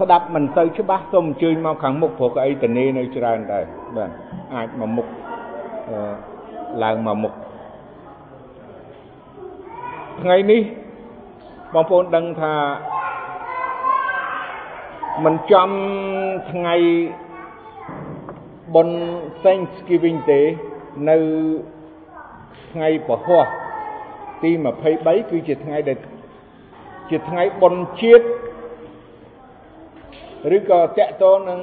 ស្ដាប់មិនទៅច្បាស់សូមអញ្ជើញមកខាងមុខព្រោះកៅអីតនេនៅច្រើនដែរបាទអាចមកមុខឡើងមកមុខថ្ងៃនេះបងប្អូនដឹងថាមិនចំថ្ងៃបុណ្យ Thanksgiving ទេនៅថ្ងៃពហុទី23គឺជាថ្ងៃដែលជាថ្ងៃបុណ្យជាតិ ឬក៏តកតងនឹង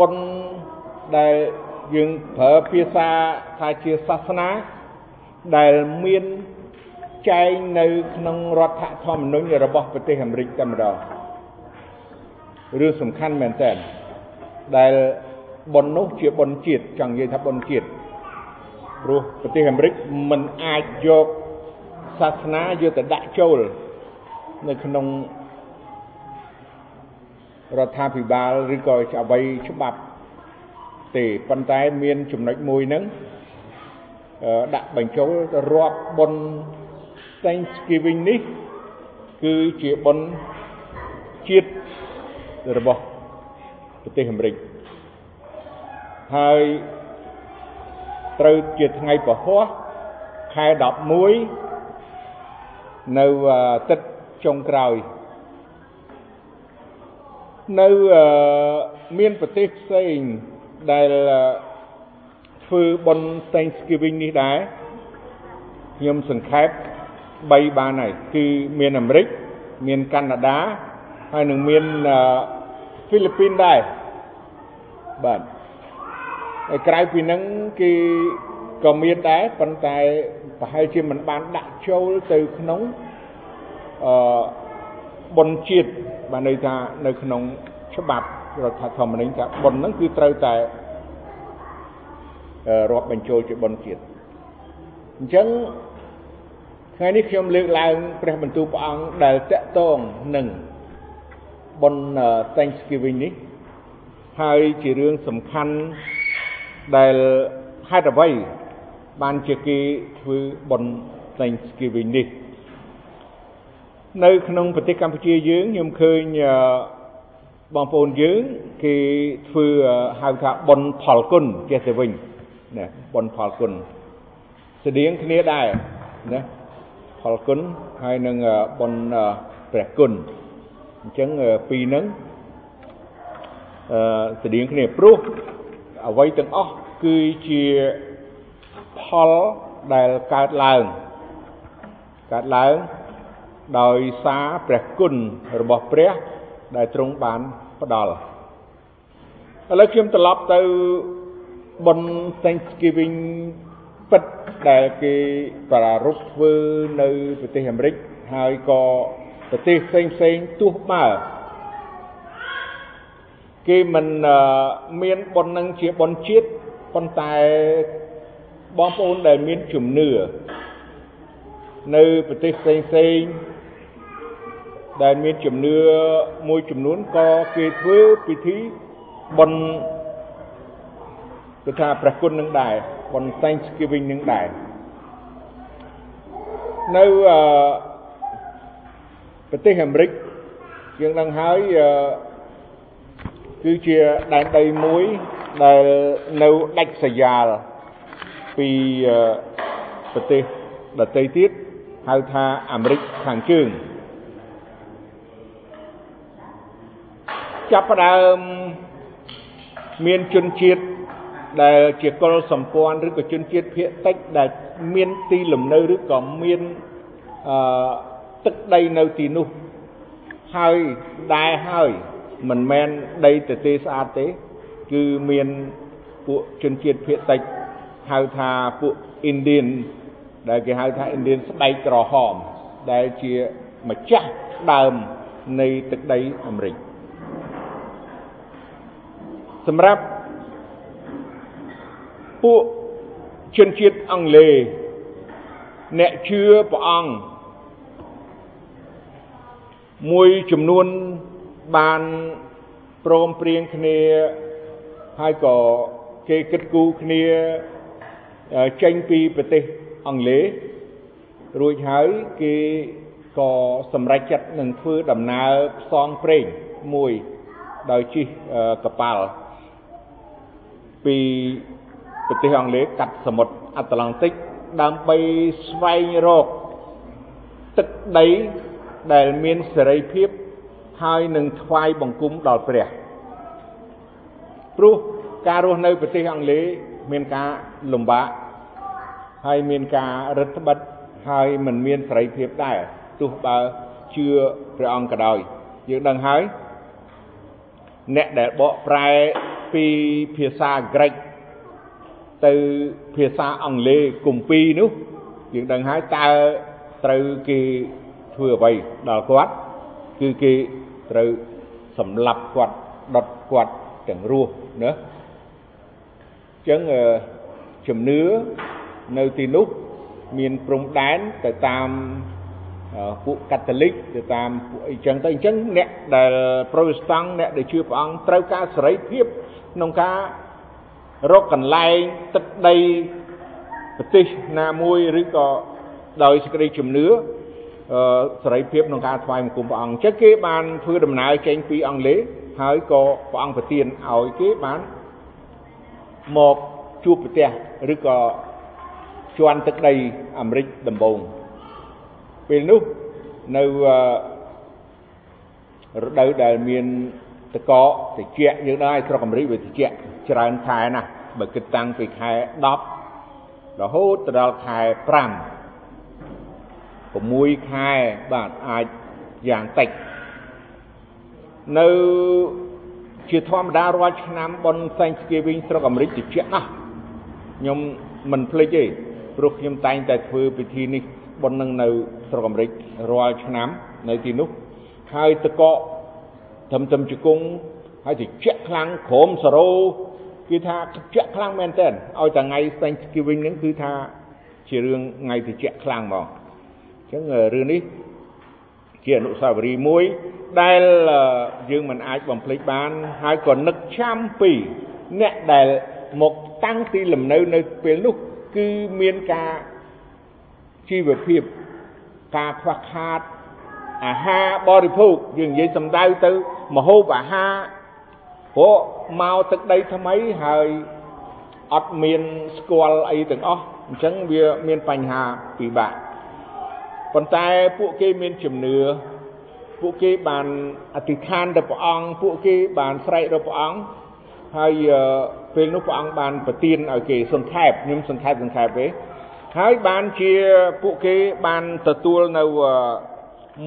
បុណ្យដែលយើងប្រើភាសាថាជាសាសនាដែលមានចែងនៅក្នុងរដ្ឋធម្មនុញ្ញរបស់ប្រទេសអាមេរិកតែម្ដងរឿងសំខាន់មែនតើដែលបុណ្យនោះជាបុណ្យជាតិចង់និយាយថាបុណ្យជាតិព្រោះប្រទេសអាមេរិកមិនអាចយកសាសនាយកទៅដាក់ចូលនៅក្នុង រដ្ឋាភិបាលឬក៏អ្វីច្បាប់ទេប៉ុន្តែមានចំណុចមួយហ្នឹងដាក់បញ្ចូលរាប់បុណ្យ Thanksgiving នេះ គឺជាបុណ្យជាតិរបស់ប្រទេសអាមេរិកហើយត្រូវជាថ្ងៃពហុខែ11នៅទឹកចុងក្រោយ នៅមានប្រទេសផ្សេងដែលធ្វើបុណ្យ Thanksgiving នេះដែរខ្ញុំសង្ខេប3បានហើយគឺមានអាមេរិកមានកាណាដាហើយនឹងមានហ្វីលីពីនដែរបាទហើយក្រៅពីហ្នឹងគេក៏មានដែរប៉ុន្តែប្រហែលជាមិនបានដាក់ចូលទៅក្នុងអឺបុណ្យជាតិ បានន័យថានៅក្នុងច្បាប់រដ្ឋធម្មនុញ្ញថាបុណ្យហ្នឹងគឺត្រូវតែរាប់បញ្ចូលជាបុណ្យជាតិអញ្ចឹងថ្ងៃនេះខ្ញុំលើកឡើងព្រះបន្ទូលព្រះអង្គដែលតកតងនឹងបុណ្យ Thanksgiving នេះហើយជារឿងសំខាន់ដែលហេតុអ្វីបានជាគេធ្វើបុណ្យ Thanksgiving នេះ នៅក្នុងប្រទេសកម្ពុជាយើងខ្ញុំឃើញបងប្អូនយើងគេធ្វើហៅថាបុណ្យផលគុណចេះទៅវិញណាបុណ្យផលគុណស្តៀងគ្នាដែរណាផលគុណហើយនឹងបុណ្យព្រះគុណអញ្ចឹងពីរហ្នឹងអឺស្តៀងគ្នាព្រោះអ្វីទាំងអស់គឺជាផលដែលកើតឡើងកើតឡើង ដោយសារព្រះគុណរបស់ព្រះដែលទ្រង់បានផ្ដល់ឥឡូវខ្ញុំត្រឡប់ទៅបុណ្យ Thanksgiving ពិតដែលគេប្រារព្ធធ្វើនៅប្រទេសអាមេរិកហើយក៏ប្រទេសផ្សេងផ្សេងទោះបើគេមិនមានបុណ្យនឹងជាបុណ្យជាតិប៉ុន្តែបងប្អូនដែលមានជំនឿនៅប្រទេសផ្សេងផ្សេង ដែលមានជំនឿមួយចំនួនក៏គេធ្វើពិធីបុណ្យគឺថាព្រះគុណនឹងដែរបុណ្យ Thanksgiving នឹងដែរនៅប្រទេសអាមេរិកយើងដឹងហើយគឺជាដែនដីមួយដែលនៅដាច់ស្រយាលពីប្រទេសដទៃទៀតហៅថាអាមេរិកខាងជើង ចាប់ផ្ដើមមានជនជាតិដែលជាកុលសម្ព័ន្ធឬក៏ជនជាតិភាគតិចដែលមានទីលំនៅឬក៏មានអឺទឹកដីនៅទីនោះហើយដែរហើយមិនមែនដីទទេស្អាតទេ គឺមានពួកជនជាតិភាគតិចហៅថាពួកឥណ្ឌានដែលគេហៅថាឥណ្ឌានស្បែកក្រហម ដែលជាម្ចាស់ដើមនៃទឹកដីអាមេរិក សម្រាប់ពួកជនជាតិអង់គ្លេសអ្នកជឿព្រះអង្គមួយចំនួនបានព្រមព្រៀងគ្នាហើយក៏គេគិតគូរគ្នាចេញពីប្រទេសអង់គ្លេសរួចហើយគេក៏សម្រេចចិត្តនឹងធ្វើដំណើរផ្សងព្រេងមួយដោយជិះកប៉ាល់ ពីប្រទេសអង់គ្លេសកាត់សមុទ្រអាត្លង់តិកដើម្បីស្វែងរកទឹកដីដែលមានសេរីភាពហើយនឹងថ្វាយបង្គំដល់ព្រះព្រោះការរស់នៅប្រទេសអង់គ្លេសមានការលំបាកហើយមានការរឹតបន្តឹងហើយមិនមានសេរីភាពដែរទោះបើជឿព្រះអង្គក៏ដោយយើងដឹងហើយអ្នកដែលបកប្រែ ពីភាសាក្រិកទៅភាសាអង់គ្លេសគម្ពីរនោះយើងដឹងហើយតើត្រូវគេធ្វើអ្វីដល់គាត់គឺគេត្រូវសម្លាប់គាត់ដុតគាត់ទាំងរស់ណាអញ្ចឹងជំនឿនៅទីនោះមានព្រំដែនទៅតាមពួកកាតូលិកទៅតាមពួកអីចឹងទៅអញ្ចឹងអ្នកដែលប្រូតេស្តង់អ្នកដែលជឿព្រះអង្គត្រូវការសេរីភាព ក្នុងការរកកន្លែងទឹកដីប្រទេសណាមួយឬក៏ដោយសេចក្តីជំនឿសេរីភាពក្នុងការថ្វាយបង្គំព្រះអង្គអញ្ចឹងគេបានធ្វើដំណើរចេញពីអង់គ្លេសហើយក៏ព្រះអង្គប្រទានឲ្យគេបានមកជួបប្រទេសឬក៏ជន់ទឹកដីអាមេរិកដំបូងពេលនោះនៅរដូវដែលមាន តកកតិចយើងដឹងហើយស្រុកអាមេរិកវាតិចច្រើនខែណាស់បើគិតតាំងពីខែ10រហូតដល់ខែ5 6ខែបាទអាចយ៉ាងតិចនៅជាធម្មតារាល់ឆ្នាំបុណ្យ Thanksgiving ស្រុកអាមេរិកតិចណាស់ខ្ញុំមិនភ្លេចទេព្រោះខ្ញុំតែងតែធ្វើពិធីនេះបុណ្យនឹងនៅស្រុកអាមេរិករាល់ឆ្នាំនៅទីនោះហើយតក កត្រឹមត្រឹមជង្គង់ហើយតិចខ្លាំងក្រមសារ៉ូគឺថាតិចខ្លាំងមែនតើឲ្យតែថ្ងៃ Thanksgiving ហ្នឹងគឺថាជារឿងថ្ងៃតិចខ្លាំងហ្មងអញ្ចឹងរឿងនេះជាអនុស្សាវរីយ៍មួយដែលយើងមិនអាចបំភ្លេចបាន ហើយក៏នឹកចាំពីអ្នកដែលមកតាំងទីលំនៅនៅពេលនោះគឺមានការជីវភាពការខ្វះខាតអាហារបរិភោគយើងនិយាយសំដៅទៅ មហូបអាហារព្រោះមកទឹកដីថ្មីហើយអត់មានស្គាល់អីទាំងអស់អញ្ចឹងវាមានបញ្ហាពិបាកប៉ុន្តែពួកគេមានជំនឿពួកគេបានអធិដ្ឋានទៅព្រះអង្គពួកគេបានស្រែករកព្រះអង្គហើយពេលនោះព្រះអង្គបានប្រទានឲ្យគេសង្ខេបខ្ញុំសង្ខេបសង្ខេបទេហើយបានជាពួកគេបានទទួលនៅ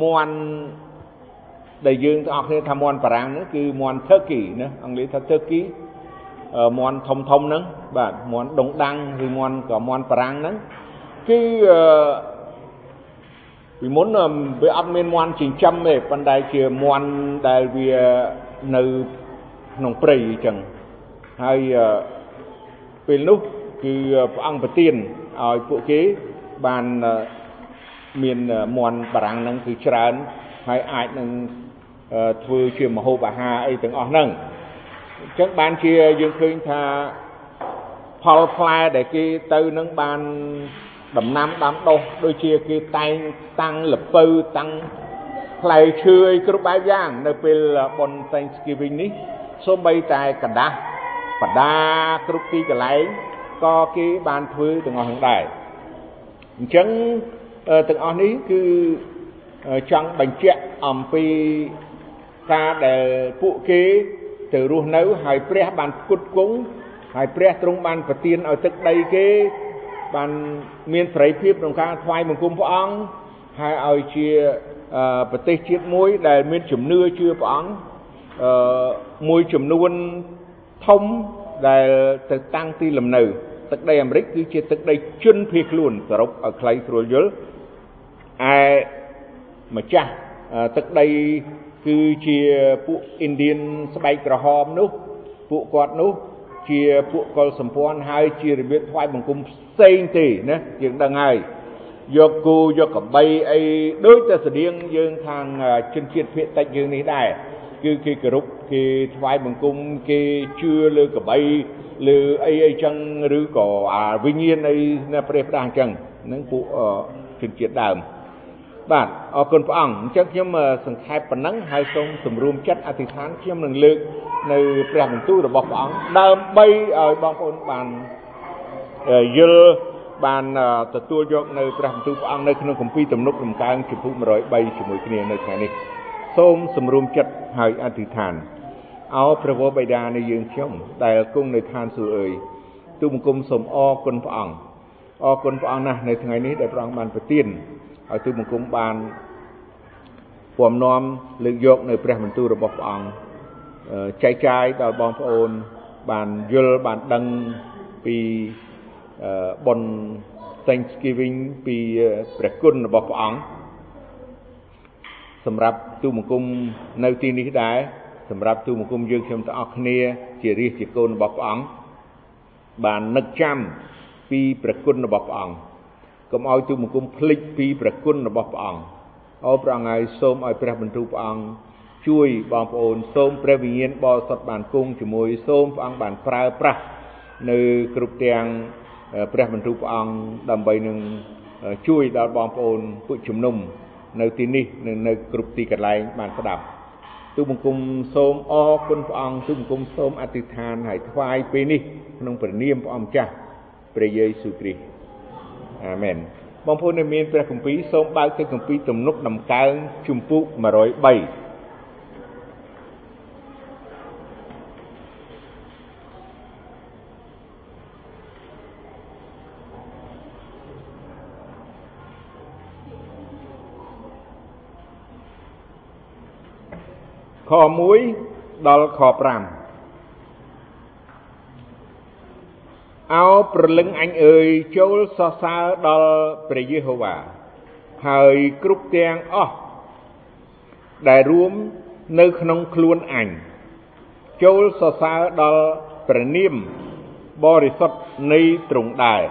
មន់ ដែលយើងទាំងអស់គ្នាថាមន់បារាំងហ្នឹងគឺមន់ turkey ណាអង់គ្លេសថា turkey មន់ធំធំហ្នឹងបាទមន់ដុងដាំងឬមន់ក៏មន់បារាំងហ្នឹងគឺពីមុនវាអត់មានមន់ចិញ្ចឹមទេប៉ុន្តែជាមន់ដែលវានៅក្នុងព្រៃអញ្ចឹងហើយពេលនោះគឺព្រះអង្គប្រទានឲ្យពួកគេបានមានមន់បារាំងហ្នឹងគឺច្រើនហើយអាចនឹង ធ្វើជាមហូបអាហារអីទាំងអស់ហ្នឹងអញ្ចឹងបានជាយើងឃើញថាផលផ្លែដែលគេទៅនឹងបានដំណាំដាំដុះដូចជាគេតែងតាំងលពៅតាំងផ្លែឈើអីគ្រប់បែបយ៉ាងនៅពេលបុណ្យ Thanksgiving នេះសូម្បីតែกระดาษបដាគ្រប់ទីកន្លែងក៏គេបានធ្វើទាំងអស់ហ្នឹងដែរអញ្ចឹងទាំងអស់នេះគឺចង់បញ្ជាក់អំពី ការដែលពួកគេទៅរស់នៅហើយព្រះបានផ្គត់ផ្គង់ហើយព្រះទ្រង់បានប្រទានឲ្យទឹកដីគេបានមានសេរីភាពក្នុងការថ្វាយបង្គំព្រះអង្គហើយឲ្យជាប្រទេសជាតិមួយដែលមានជំនឿជឿព្រះអង្គអឺមួយចំនួនធំដែលទៅតាំងទីលំនៅ ទឹកដីអាមេរិកគឺជាទឹកដីជនភៀសខ្លួនសរុបឲ្យខ្លីស្រួលយល់ឯម្ចាស់ទឹកដី គឺជាពួកឥណ្ឌានស្បែកក្រហមនោះពួកគាត់នោះជាពួកកុលសម្ព័ន្ធហើយជារបៀបថ្វាយបង្គំផ្សេងទេណាយើងដឹងហើយយកគូយកកបីអីដូចតែស្តៀងយើងខាងជនជាតិភាគតិចយើងនេះដែរគឺគេគោរពគេថ្វាយបង្គំគេជឿលើកបីលើអីអីចឹងឬក៏អាវិញ្ញាណអីណាព្រះផ្ដាស់អញ្ចឹងហ្នឹងពួកជនជាតិដើមអ បាទអរគុណព្រះអង្គអញ្ចឹងខ្ញុំសង្ខេបប៉ុណ្ណឹងហើយសូមសម្រួមចិត្តអធិដ្ឋានខ្ញុំនឹងលើកនៅព្រះបន្ទូលរបស់ព្រះអង្គដើម្បីឲ្យបងប្អូនបានយល់បានទទួលយកនៅព្រះបន្ទូលព្រះអង្គនៅក្នុងគម្ពីរទំនុកដំកើងជំពូក103ជាមួយគ្នានៅថ្ងៃនេះសូមសម្រួមចិត្តហើយអធិដ្ឋានអោព្រះវរបិតានៃយើងខ្ញុំដែលគង់នៅឋានសួគ៌អើយទូបង្គំសូមអរគុណព្រះអង្គអរគុណព្រះអង្គណាស់នៅថ្ងៃនេះដែលព្រះអង្គបានប្រទាន ឲ្យទូបង្គំបានពំនាំលើកយកនៅព្រះបន្ទូលរបស់ព្រះអង្គចែកចាយដល់បងប្អូនបានយល់បានដឹងពីបុណ្យ Thanksgiving ពីព្រះគុណរបស់ព្រះអង្គសម្រាប់ទូបង្គំនៅទីនេះដែរសម្រាប់ទូបង្គំយើងខ្ញុំទាំងអស់គ្នាជារាជជាកូនរបស់ព្រះអង្គបាននឹកចាំពីព្រះគុណរបស់ព្រះអង្គ កុំឲ្យទូបង្គំភ្លេចពីព្រះគុណរបស់ព្រះអង្គអូព្រះអង្គហើយសូមឲ្យព្រះបន្ទូលព្រះអង្គជួយបងប្អូនសូមព្រះវិញ្ញាណបរិសុទ្ធបានគង់ជាមួយសូមព្រះអង្គបានប្រើប្រាស់នៅគ្រប់ទាំងព្រះបន្ទូលព្រះអង្គដើម្បីនឹងជួយដល់បងប្អូនពួកជំនុំនៅទីនេះនិងនៅគ្រប់ទីកន្លែងបានស្ដាប់ទូបង្គំសូមអរគុណព្រះអង្គទូបង្គំសូមអធិដ្ឋានហើយថ្វាយពេលនេះក្នុងព្រះនាមព្រះអង្គម្ចាស់ព្រះយេស៊ូវគ្រីស្ទ អាមែនបងប្អូនដែលមានព្រះគម្ពីរសូមបើកទៅគម្ពីរទំនុកដំកើងជំពូក103ខ1ដល់ខ5 អោប្រលឹងអញអើយចូលសរសើរដល់ព្រះយេហូវ៉ាហើយគ្រប់ទាំងអស់ដែលរួមនៅក្នុងខ្លួនអញចូលសរសើរដល់ព្រះនាមបរិសុទ្ធនៃទ្រង់ដែរ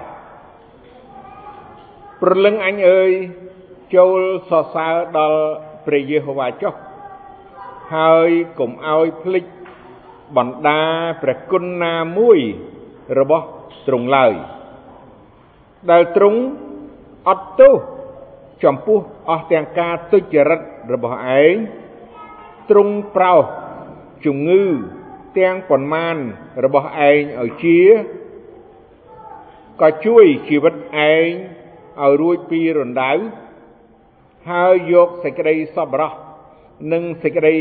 ប្រលឹងអញអើយចូលសរសើរដល់ព្រះយេហូវ៉ាចុះហើយកុំឲ្យភ្លេចបណ្ដាព្រះគុណណាមួយរបស់ ទ្រង់ឡើយ ដែលទ្រង់អត់ទោសចំពោះអស់ទាំងការទុច្ចរិតរបស់ឯងទ្រង់ប្រោសជំងឺទាំងប៉ុន្មានរបស់ឯងឲ្យជាក៏ជួយជីវិតឯងឲ្យរួចពីរណ្ដៅហើយយកសេចក្តីសប្បុរសនិងសេចក្តី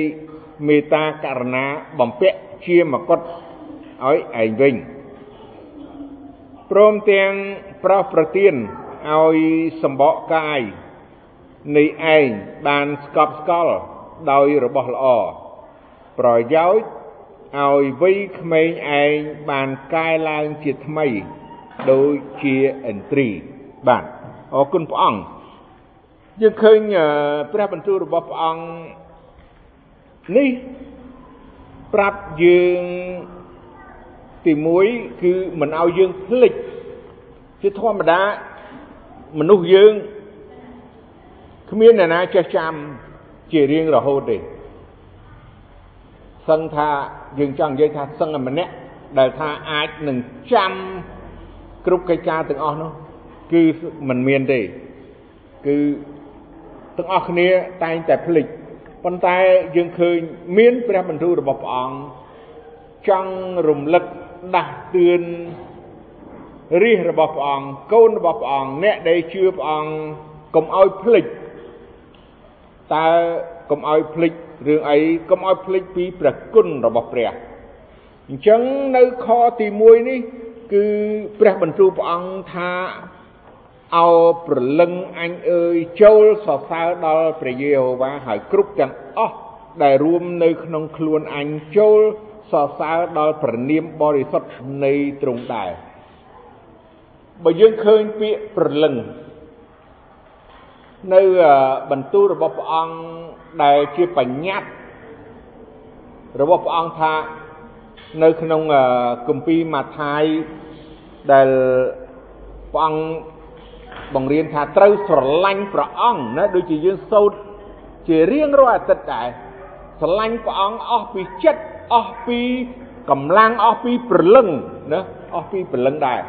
មេត្តាករុណាបំពាក់ជាមកុដឲ្យឯងវិញ ព្រមទាំងប្រោសប្រទានឲ្យសម្បកកាយនៃឯងបានស្កប់ស្កល់ដោយរបស់ល្អប្រយោជន៍ឲ្យវ័យក្មេងឯងបានកែឡើងជាថ្មីដូចជាឥន្ទ្រីបាទអរគុណព្រះអង្គយើងឃើញព្រះបន្ទូលរបស់ព្រះអង្គនេះប្រាប់យើង ទី1គឺមិនឲ្យយើងភ្លេចជាធម្មតាមនុស្សយើងគ្មានអ្នកណាចេះចាំជារៀងរហូតទេសឹងថាយើងចង់និយាយថាសឹងតែម្នាក់ដែលថាអាចនឹងចាំគ្រប់កិច្ចការទាំងអស់នោះគឺមិនមានទេគឺទាំងអស់គ្នាតែងតែភ្លេចប៉ុន្តែយើងឃើញមានព្រះបន្ទូលរបស់ព្រះអង្គចង់រំលឹក ដាស់តឿនរាជរបស់ព្រះអង្គកូនរបស់ព្រះអង្គអ្នកដែលជឿព្រះអង្គកុំឲ្យភ្លេចតើកុំឲ្យភ្លេចរឿងអីកុំឲ្យភ្លេចពីព្រះគុណរបស់ព្រះអញ្ចឹងនៅខទី1នេះគឺព្រះបន្ទូលព្រះអង្គថាអោប្រលឹងអញអើយចូលសរសើរដល់ព្រះយេហូវ៉ាហើយគ្រប់ទាំងអស់ដែលរួមនៅក្នុងខ្លួនអញចូល សរសើរដល់ព្រះនាមបរិសុទ្ធនៃទ្រង់ដែរបើយើងឃើញពាក្យប្រលឹងនៅបន្ទូលរបស់ព្រះអង្គដែលជាបញ្ញត្តិរបស់ព្រះអង្គថានៅក្នុងគម្ពីរម៉ាថាយដែលព្រះអង្គបង្រៀនថាត្រូវស្រឡាញ់ព្រះអង្គណាដូចជាយើងសូត្រជារៀងរាល់អាទិត្យដែរស្រឡាញ់ព្រះអង្គអស់ពីចិត្ត អស់ពីកម្លាំងអស់ពីព្រលឹងណាអស់ពីព្រលឹងដែរ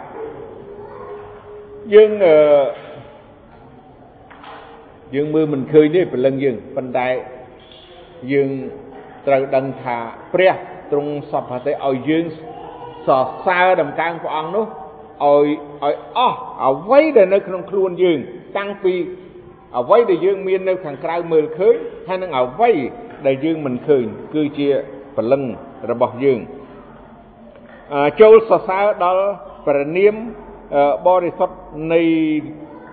យើងយើងមើលមិនឃើញទេព្រលឹងយើងប៉ុន្តែយើងត្រូវដឹងថាព្រះទ្រង់សពតិឲ្យយើងសរសើរដំកើងព្រះអង្គនោះឲ្យឲ្យអស់អ្វីដែលនៅក្នុងខ្លួនយើងតាំងពីអ្វីដែលយើងមាននៅខាងក្រៅមើលឃើញហើយនឹងអ្វីដែលយើងមិនឃើញគឺជា ព្រលឹងរបស់យើងចូលសរសើរដល់ព្រះនាមបរិសុទ្ធនៃ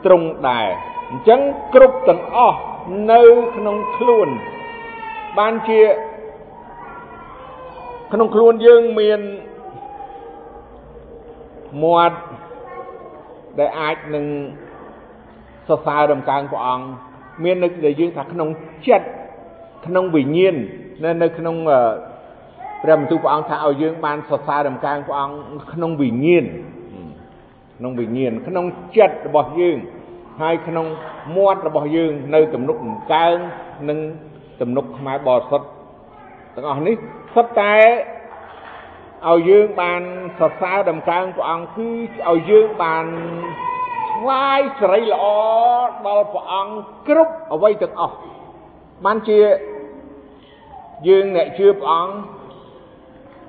ទ្រង់ដែរអញ្ចឹងគ្រប់ទាំងអស់នៅក្នុងខ្លួនបានជាក្នុងខ្លួនយើងមានមាត់ដែលអាចនឹងសរសើរដំកើងព្រះអង្គមាននៅដែលយើងថាក្នុងចិត្តក្នុងវិញ្ញាណនៅនៅក្នុង ព្រះបន្ទូលព្រះអង្គថាឲ្យយើងបានសរសើរដំកើងព្រះអង្គក្នុងវិញ្ញាណក្នុងវិញ្ញាណក្នុងចិត្តរបស់យើងហើយក្នុងមាត់របស់យើងនៅទំនុកដំកើងនិងទំនុកខ្មែរបរិសុទ្ធទាំងអស់នេះសុទ្ធតែឲ្យយើងបានសរសើរដំកើងព្រះអង្គគឺឲ្យយើងបានថ្វាយសេរីល្អដល់ព្រះអង្គគ្រប់អ្វីទាំងអស់បានជាយើងអ្នកជឿព្រះអង្គ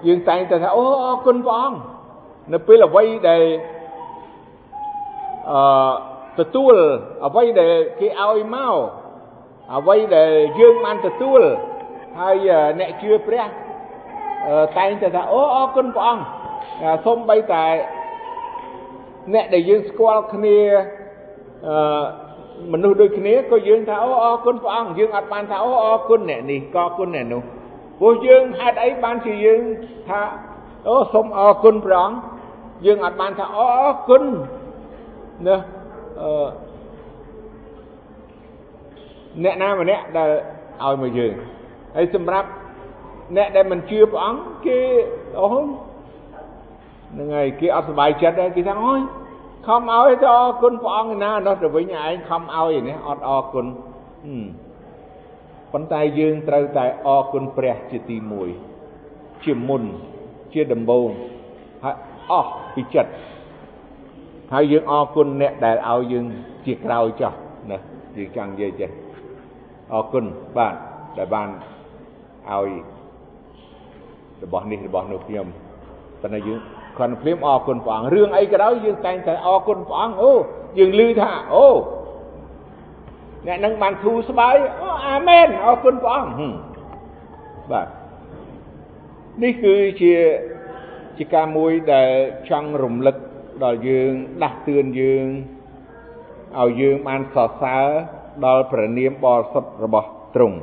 យើងតែងតែថាអូអរគុណព្រះអង្គនៅពេលអ្វីដែលអឺទទួលអ្វីដែលគេឲ្យមកអ្វីដែលយើងបានទទួលហើយអ្នកជឿព្រះតែងតែថាអូអរគុណព្រះអង្គសូមបីតែអ្នកដែលយើងស្គាល់គ្នាអឺមនុស្សដូចគ្នាក៏យើងថាអូអរគុណព្រះអង្គយើងអត់បានថាអូអរគុណអ្នកនេះក៏គុណអ្នកនោះ ព្រោះយើងហេតុអីបានជាយើងថាអូសូមអរគុណព្រះអង្គយើងអត់បានថាអរគុណណាអឺអ្នកណាម្នាក់ដែលឲ្យមកយើងហើយសម្រាប់អ្នកដែលមិនជឿព្រះអង្គគេអូហ្នឹងហើយគេអត់សុបាយចិត្តដែរគេថាអូយខំឲ្យទៅអរគុណព្រះអង្គណានោះទៅវិញឯងខំឲ្យនេះអត់អរគុណ ប៉ុន្តែយើងត្រូវតែអរគុណព្រះជាទី1ជាមុនជាដំបូងហើយអស់ពីចិត្តហើយយើងអរគុណអ្នកដែលឲ្យយើងជាក្រោយចោះណាយើងចង់និយាយចេះអរគុណបាទដែលបានឲ្យរបស់នេះរបស់នោះខ្ញុំប៉ុន្តែយើងគ្រាន់តែភ្លាមអរគុណព្រះអង្គរឿងអីក៏ដោយយើងតែងតែអរគុណព្រះអង្គអូយើងឮថាអូ អ្នកនឹងបានធូរស្បើយអូអាមែនអរគុណព្រះអង្គបាទនេះគឺជាជាការមួយដែលចង់រំលឹកដល់យើងដាស់តឿនយើងឲ្យយើងបានសរសើរដល់ព្រះនាមបរិសុទ្ធរបស់ទ្រង់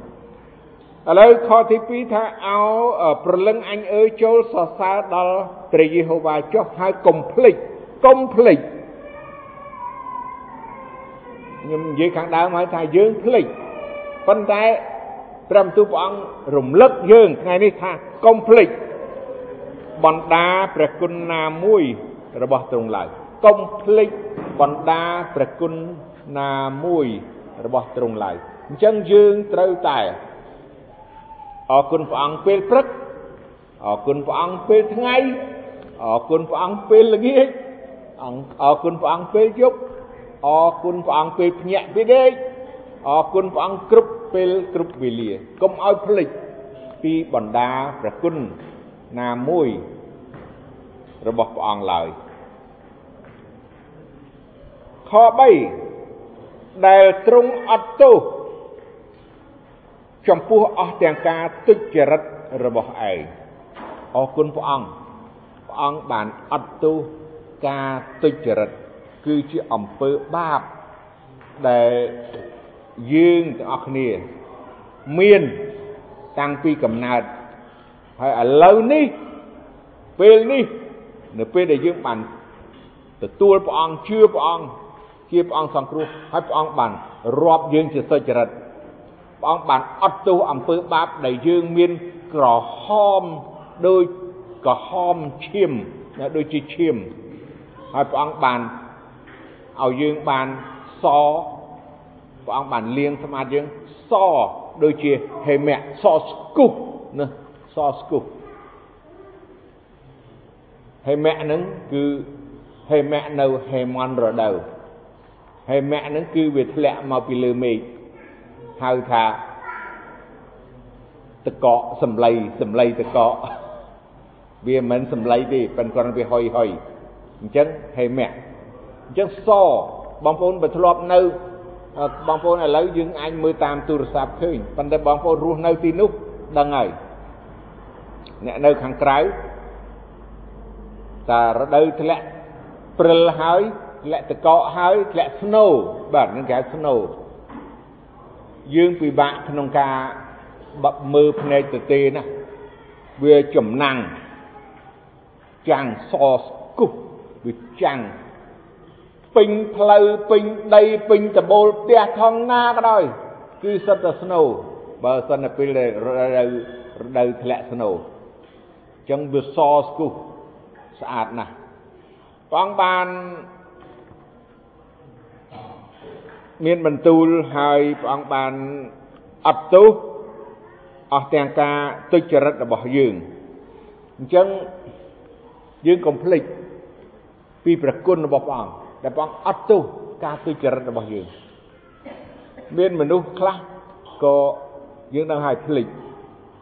ឥឡូវខទី2ថាអោប្រលឹងអញអើយចូលសរសើរដល់ព្រះយេហូវ៉ាចុះហើយកុំភ្លេចកុំភ្លេច ខ្ញុំនិយាយខាងដើមហើយថាយើងភ្លេចប៉ុន្តែព្រះបន្ទូលព្រះអង្គរំលឹកយើងថ្ងៃនេះថាកុំភ្លេចបណ្ដាព្រះគុណណាមួយរបស់ទ្រង់ឡើយកុំភ្លេចបណ្ដាព្រះគុណណាមួយរបស់ទ្រង់ឡើយអញ្ចឹងយើងត្រូវតែអរគុណព្រះអង្គពេលព្រឹកអរគុណព្រះអង្គពេលថ្ងៃអរគុណព្រះអង្គពេលល្ងាចអរគុណព្រះអង្គពេលយប់ អរគុណព្រះអង្គពេលភ្ញាក់ពេលដេកអរគុណព្រះអង្គគ្រប់ពេលគ្រប់វេលាកុំឲ្យភ្លេចពីបណ្ដាព្រះគុណណាមួយរបស់ព្រះអង្គឡើយខ3ដែលទ្រង់អត់ទោសចំពោះអស់ទាំងការទុច្ចរិតរបស់ឯងអរគុណព្រះអង្គព្រះអង្គបានអត់ទោសការទុច្ចរិត គឺជាអំពើបាបដែលយើងទាំងអស់គ្នាមានតាំងពីកំណើតហើយឥឡូវនេះពេលនេះនៅពេលដែលយើងបានទទួលព្រះអង្គជឿព្រះអង្គជាព្រះអង្គសង្គ្រោះហើយព្រះអង្គបានរាប់យើងជាសុចរិតព្រះអង្គបានអត់ទោសអំពើបាបដែលយើងមានក្រហមដូចក្រហមឈាមដូចជាឈាមហើយព្រះអង្គបាន ឲ្យយើងបានសព្រះអង្គបានលាងសម្អាតយើងសដូចជាហេមៈសស្គុះណាសស្គុះហេមៈហ្នឹងគឺហេមៈនៅហេមន្ទរដូវហេមៈហ្នឹងគឺវាធ្លាក់មកពីលើមេឃហៅថាតកកសំឡីសំឡីតកកវាមិនសំឡីទេប៉ុន្តែគាត់វាហុយហុយអញ្ចឹងហេមៈ អញ្ចឹងសបងប្អូនបើធ្លាប់នៅបងប្អូនឥឡូវយើងអាចមើលតាមទូរស័ព្ទឃើញប៉ុន្តែបងប្អូនរស់នៅទីនោះដឹងហើយអ្នកនៅខាងក្រៅតារដូវធ្លាក់ព្រិលហើយធ្លាក់តកកហើយធ្លាក់ snow បាទនឹងគេហៅ snow យើងពិបាកក្នុងការមើលភ្នែកទៅទេណាវាចំណាំងចាំងសស្គុះវាចាំង ពេញផ្លូវពេញដីពេញដបូលផ្ទះថងណាក៏ដោយគឺសិតតែ snow បើសិនតែពេលរដូវរដូវធ្លាក់ snow អញ្ចឹងវាសស្គុះស្អាតណាស់ព្រះអង្គបានមានបន្ទូលហើយព្រះអង្គបានអត់ទោសអស់ទាំងការទុច្ចរិតរបស់យើងអញ្ចឹងយើងកុំភ្លេចពីប្រគុណរបស់ព្រះអង្គ ដែលព្រះអង្គអត់ទោសការទុច្ចរិតរបស់យើងមានមនុស្សខ្លះក៏យើងដឹងហើយភ្លេច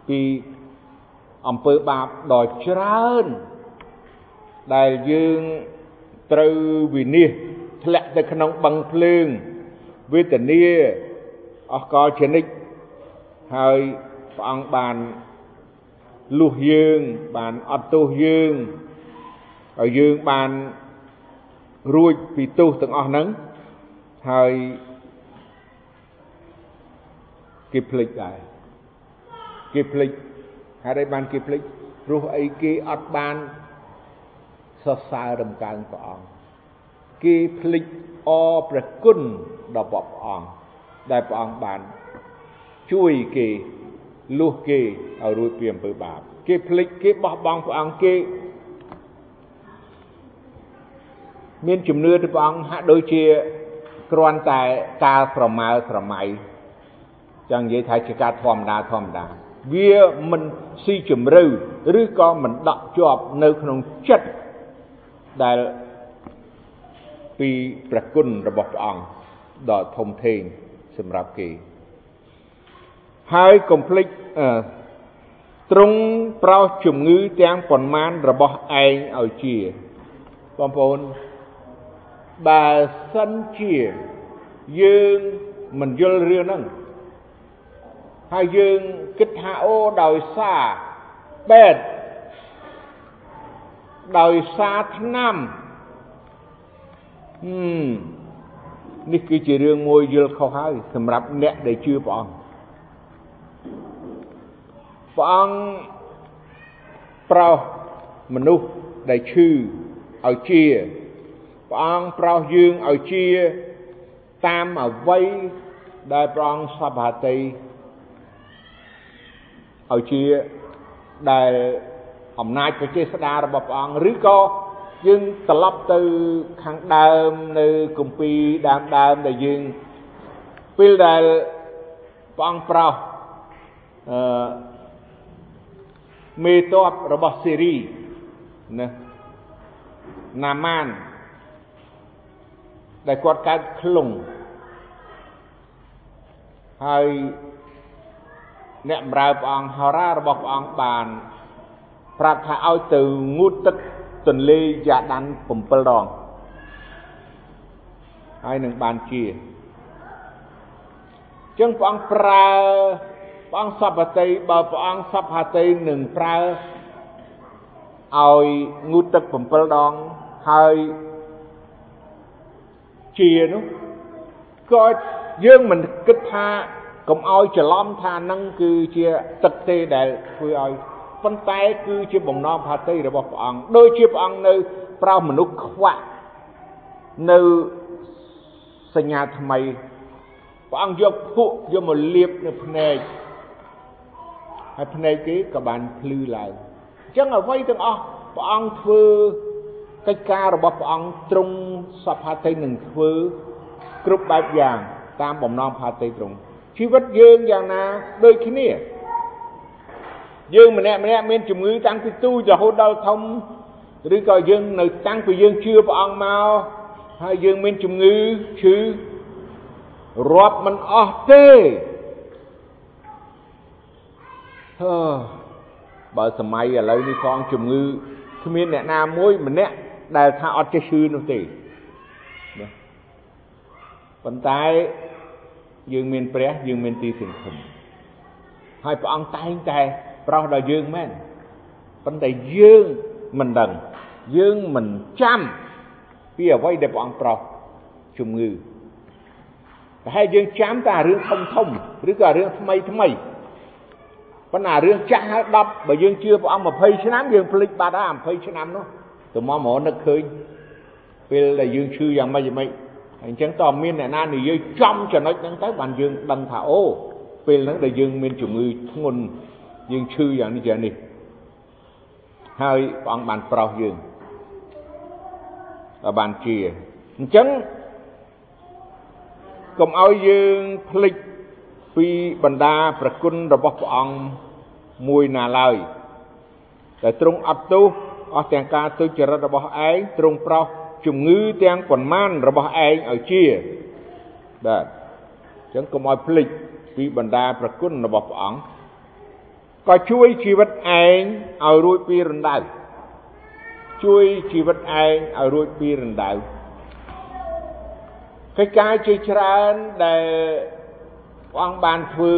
ពីអំពើបាបដ៏ច្រើនដែលយើងត្រូវវិនិច្ឆ័យធ្លាក់ទៅក្នុងបឹងភ្លើងវេទនាអស់កលជានិច្ចហើយព្រះអង្គបានលុះយើងបានអត់ទោសយើងហើយយើងបាន រួចពីទោសទាំងអស់ហ្នឹងហើយគេភ្លេចដែរគេភ្លេចហេតុអីបានគេភ្លេចព្រោះអីគេអត់បានសរសើររំកើងព្រះអង្គគេភ្លេចអព្រះគុណរបស់ព្រះអង្គដែលព្រះអង្គបានជួយគេលុះគេឲ្យរួចពីអំពើបាបគេភ្លេចគេបោះបង់ព្រះអង្គគេ មានជំនឿទៅព្រះអង្គហាក់ដូចជាគ្រាន់តែការស្រមើស្រមៃចង់និយាយថាជាការធម្មតាធម្មតាវាមិនស៊ីជម្រៅឬក៏មិនដក់ជាប់នៅក្នុងចិត្តដែលពីព្រះគុណរបស់ព្រះអង្គដ៏ធំធេងសម្រាប់គេហើយកុំភ្លេចទ្រង់ប្រោសជំងឺទាំងប៉ុន្មានរបស់ឯងឲ្យជាបងប្អូន បើសិនជាយើងមិនយល់រឿងហ្នឹងហើយយើងគិតថាអូដោយសារបែតដោយសារឆ្នាំហឹមនេះគឺជារឿងមួយយល់ខុសហើយសម្រាប់អ្នកដែលជឿព្រះអង្គព្រះអង្គប្រោសមនុស្សដែលឈឺឲ្យជា ព្រះអង្គប្រោសយើងឲ្យជាតាមអវ័យដែលព្រះអង្គសពហតិឲ្យជាដែលអំណាចប្រជាស្ដាររបស់ព្រះអង្គឬក៏យើងត្រឡប់ទៅខាងដើមនៅគម្ពីរដើមដើមដែលយើងពេលដែលព្រះអង្គប្រោសអឺមេតបរបស់សេរីណាណាម៉ាន ដែលគាត់កើតខ្លងហើយអ្នកបម្រើព្រះអង្គហោរារបស់ព្រះអង្គបាន ប្រាប់ថាឲ្យទៅងូតទឹកទន្លេយ៉ាដាន7ដងហើយនឹងបានជាចឹងព្រះអង្គប្រើព្រះអង្គសពតិបើព្រះអង្គសពតិនឹងប្រើឲ្យងូតទឹក7ដងហើយ ជានោះក៏យើងមិនគិតថាកុំឲ្យច្រឡំថានឹងគឺជាទឹកទេដែលធ្វើឲ្យប៉ុន្តែគឺជាបំណងផាតីរបស់ព្រះអង្គដូចជាព្រះអង្គនៅប្រោសមនុស្សខ្វាក់នៅសញ្ញាថ្មីព្រះអង្គយកភក់យកមកលាបនៅភ្នែកហើយភ្នែកគេក៏បានភ្លឺឡើងអញ្ចឹងអ្វីទាំងអស់ព្រះអង្គធ្វើ កិច្ចការរបស់ព្រះអង្គទ្រង់សពផាតីនឹងធ្វើគ្រប់បែបយ៉ាងតាមបំណងផាតីទ្រង់ជីវិតយើងយ៉ាងណាដូចគ្នាយើងម្នាក់ម្នាក់មានជំងឺតាំងពីទូចរហូតដល់ធំឬក៏យើងនៅតាំងពីយើងជឿព្រះអង្គមកហើយយើងមានជំងឺឈឺរាប់មិនអស់ទេហឺបើសម័យឥឡូវនេះផងជំងឺគ្មានអ្នកណាមួយម្នាក់ ដែលថាអត់ចេះឈឺនោះទេណាប៉ុន្តែយើងមានព្រះយើងមានទីសង្ឃឹមហើយព្រះអង្គតែងតែប្រោសដល់យើងមែនប៉ុន្តែយើងមិនដឹងយើងមិនចាំពីអ្វីដែលព្រះអង្គប្រោសជំងឺប្រហែលយើងចាំតែរឿងធំធំឬក៏រឿងថ្មីថ្មីប៉ុន្តែរឿងចាស់ហើយ10បើយើងជឿព្រះអង្គ20ឆ្នាំយើងភ្លេចបាត់ហើយ20ឆ្នាំនោះ ទៅមកមកនឹកឃើញពេលដែលយើងឈឺយ៉ាងម៉េចយ៉ាងម៉េចអញ្ចឹងតើមានអ្នកណានិយាយចំចំណុចហ្នឹងទៅបានយើងដឹងថាអូពេលហ្នឹងដែលយើងមានជំងឺធ្ងន់យើងឈឺយ៉ាងនេះយ៉ាងនេះហើយព្រះអង្គបានប្រោសយើងបានជាអញ្ចឹងកុំឲ្យយើងភ្លេចពីបណ្ដាប្រគុណរបស់ព្រះអង្គមួយណាឡើយតែទ្រង់អត់ទោស អស់ទាំងការទុច្ចរិតរបស់ឯងទ្រង់ប្រោសជំងឺទាំងប៉ុន្មានរបស់ឯងឲ្យជាបាទអញ្ចឹងកុំឲ្យភ្លេចពីបណ្ដាប្រគុណរបស់ព្រះអង្គក៏ជួយជីវិតឯងឲ្យរួចពីរណ្ដៅជួយជីវិតឯងឲ្យរួចពីរណ្ដៅកិច្ចការជាច្រើនដែលព្រះអង្គបានធ្វើ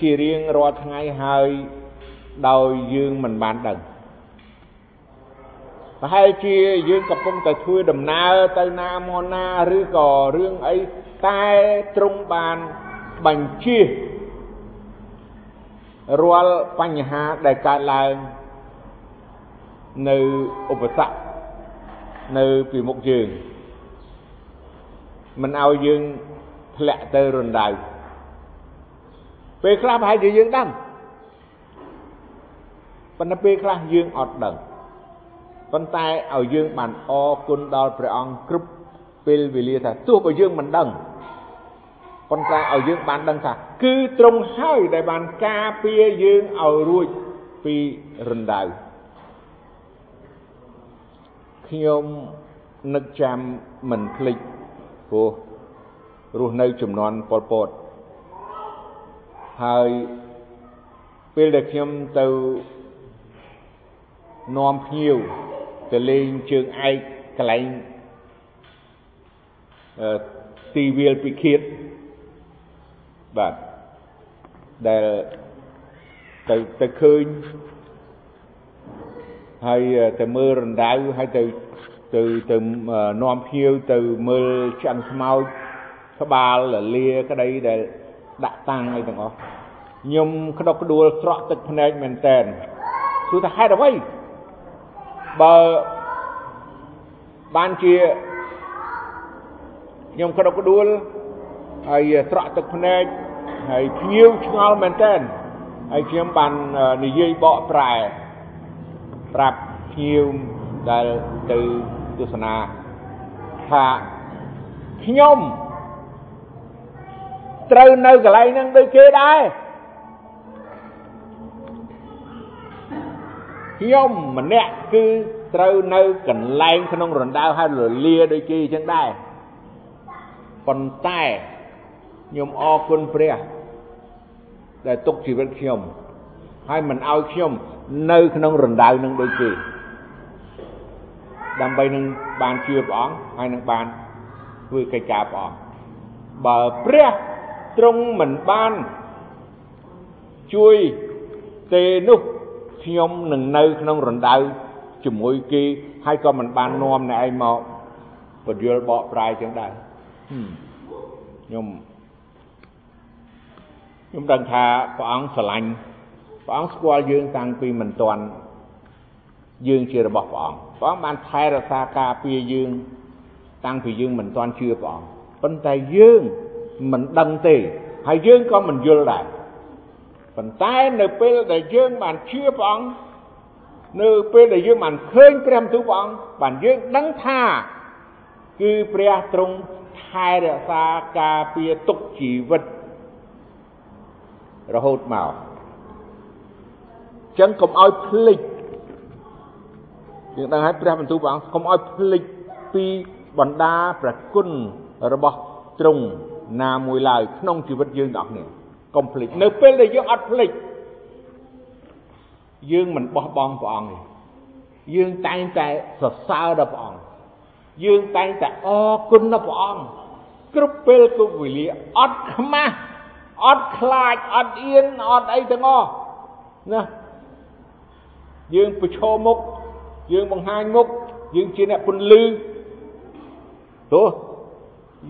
ជារៀងរាល់ថ្ងៃហើយដោយយើងមិនបានដឹង ប្រហែលជាយើងកំពុងតែធ្វើដំណើរទៅណាមកណាឬក៏រឿងអីតែទ្រង់បានបញ្ជារាល់បញ្ហាដែលកើតឡើងនៅឧបសគ្គនៅពីមុខយើងមិនឲ្យយើងធ្លាក់ទៅរណ្ដៅពេលខ្លះប្រហែលជាយើងដឹងប៉ុន្តែពេលខ្លះយើងអត់ដឹង ប៉ុន្តែឲ្យយើងបានអរគុណដល់ព្រះអង្គគ្រប់ពេលវេលាថាទោះបើយើងមិនដឹងប៉ុន្តែឲ្យយើងបានដឹងថាគឺត្រង់ហើយដែលបានការពារយើងឲ្យរួចពីរណ្ដៅខ្ញុំនឹកចាំមិនភ្លេចព្រោះរស់នៅចំនួនប៉ុលពតហើយពេលដែលខ្ញុំទៅនាំភ្ញៀវ ទៅលេងជើងឯកកន្លែងអឺទីវាលពិឃាតបាទដែលទៅទៅឃើញហើយទៅមើលរណ្ដៅហើយទៅទៅទៅនាំភ្ញៀវទៅមើលឆ្អឹងខ្មោចក្បាលលាក្តីដែលដាក់តាំងអីទាំងអស់ខ្ញុំក្តុកក្តួលស្រក់ទឹកភ្នែកមែនតែនសួរថាហេតុអ្វី បើបានជាខ្ញុំក្តុកក្តួលហើយស្រក់ទឹកភ្នែកហើយភ្ញៀវឆ្ងល់មែនតែនហើយខ្ញុំបាននិយាយបកប្រែប្រាប់ភ្ញៀវដែលទៅទស្សនាថាខ្ញុំត្រូវនៅកន្លែងហ្នឹងដូចគេដែរ ខ្ញុំម្នាក់គឺត្រូវនៅកន្លែងក្នុងរណ្ដៅហើយលលាដូចគេអញ្ចឹងដែរប៉ុន្តែខ្ញុំអរគុណព្រះ ដែលទុកជីវិតខ្ញុំហើយមិនឲ្យខ្ញុំនៅក្នុងរណ្ដៅនឹងដូចគេដើម្បីនឹងបានជឿព្រះអង្គហើយនឹងបានធ្វើកិច្ចការព្រះអង្គបើព្រះទ្រង់មិនបានជួយទេនោះ ខ្ញុំនឹងនៅក្នុងរណ្ដៅជាមួយគេហើយក៏មិនបាននាំអ្នកឯងមកពន្យល់បកប្រែចឹងដែរខ្ញុំខ្ញុំដឹងថាព្រះអង្គស្រឡាញ់ព្រះអង្គស្គាល់យើងតាំងពីមិនទាន់យើងជារបស់ព្រះអង្គព្រះអង្គបានថែរក្សាការពារយើង តាំងពីយើងមិនទាន់ជឿព្រះអង្គប៉ុន្តែយើងមិនដឹងទេហើយយើងក៏មិនយល់ដែរ ប៉ុន្តែនៅពេលដែលយើងបានជឿព្រះអង្គនៅពេលដែលយើងបានឃើញព្រះបន្ទូលព្រះអង្គបានយើងដឹងថាគឺព្រះទ្រង់ថែរក្សាការពារទុកជីវិតរហូតមកចឹងកុំឲ្យភ្លេចយើងដឹងហើយព្រះបន្ទូលព្រះអង្គកុំឲ្យភ្លេចពីបណ្ដាប្រគុណរបស់ទ្រង់ណាមួយឡើយក្នុងជីវិតយើងទាំងអស់គ្នា កុំភ្លេចនៅពេលដែលយើងអត់ភ្លេចយើងមិនបោះបង់ព្រះអង្គទេយើងតែងតែសរសើរដល់ព្រះអង្គយើងតែងតែអរគុណដល់ព្រះអង្គគ្រប់ពេលគ្រប់វេលាអត់ខ្មាស់អត់ខ្លាចអត់អៀនអត់អីទាំងអស់ណាយើងប្រឈមមុខយើងបង្ហាញមុខយើងជាអ្នកពន្លឺទោះ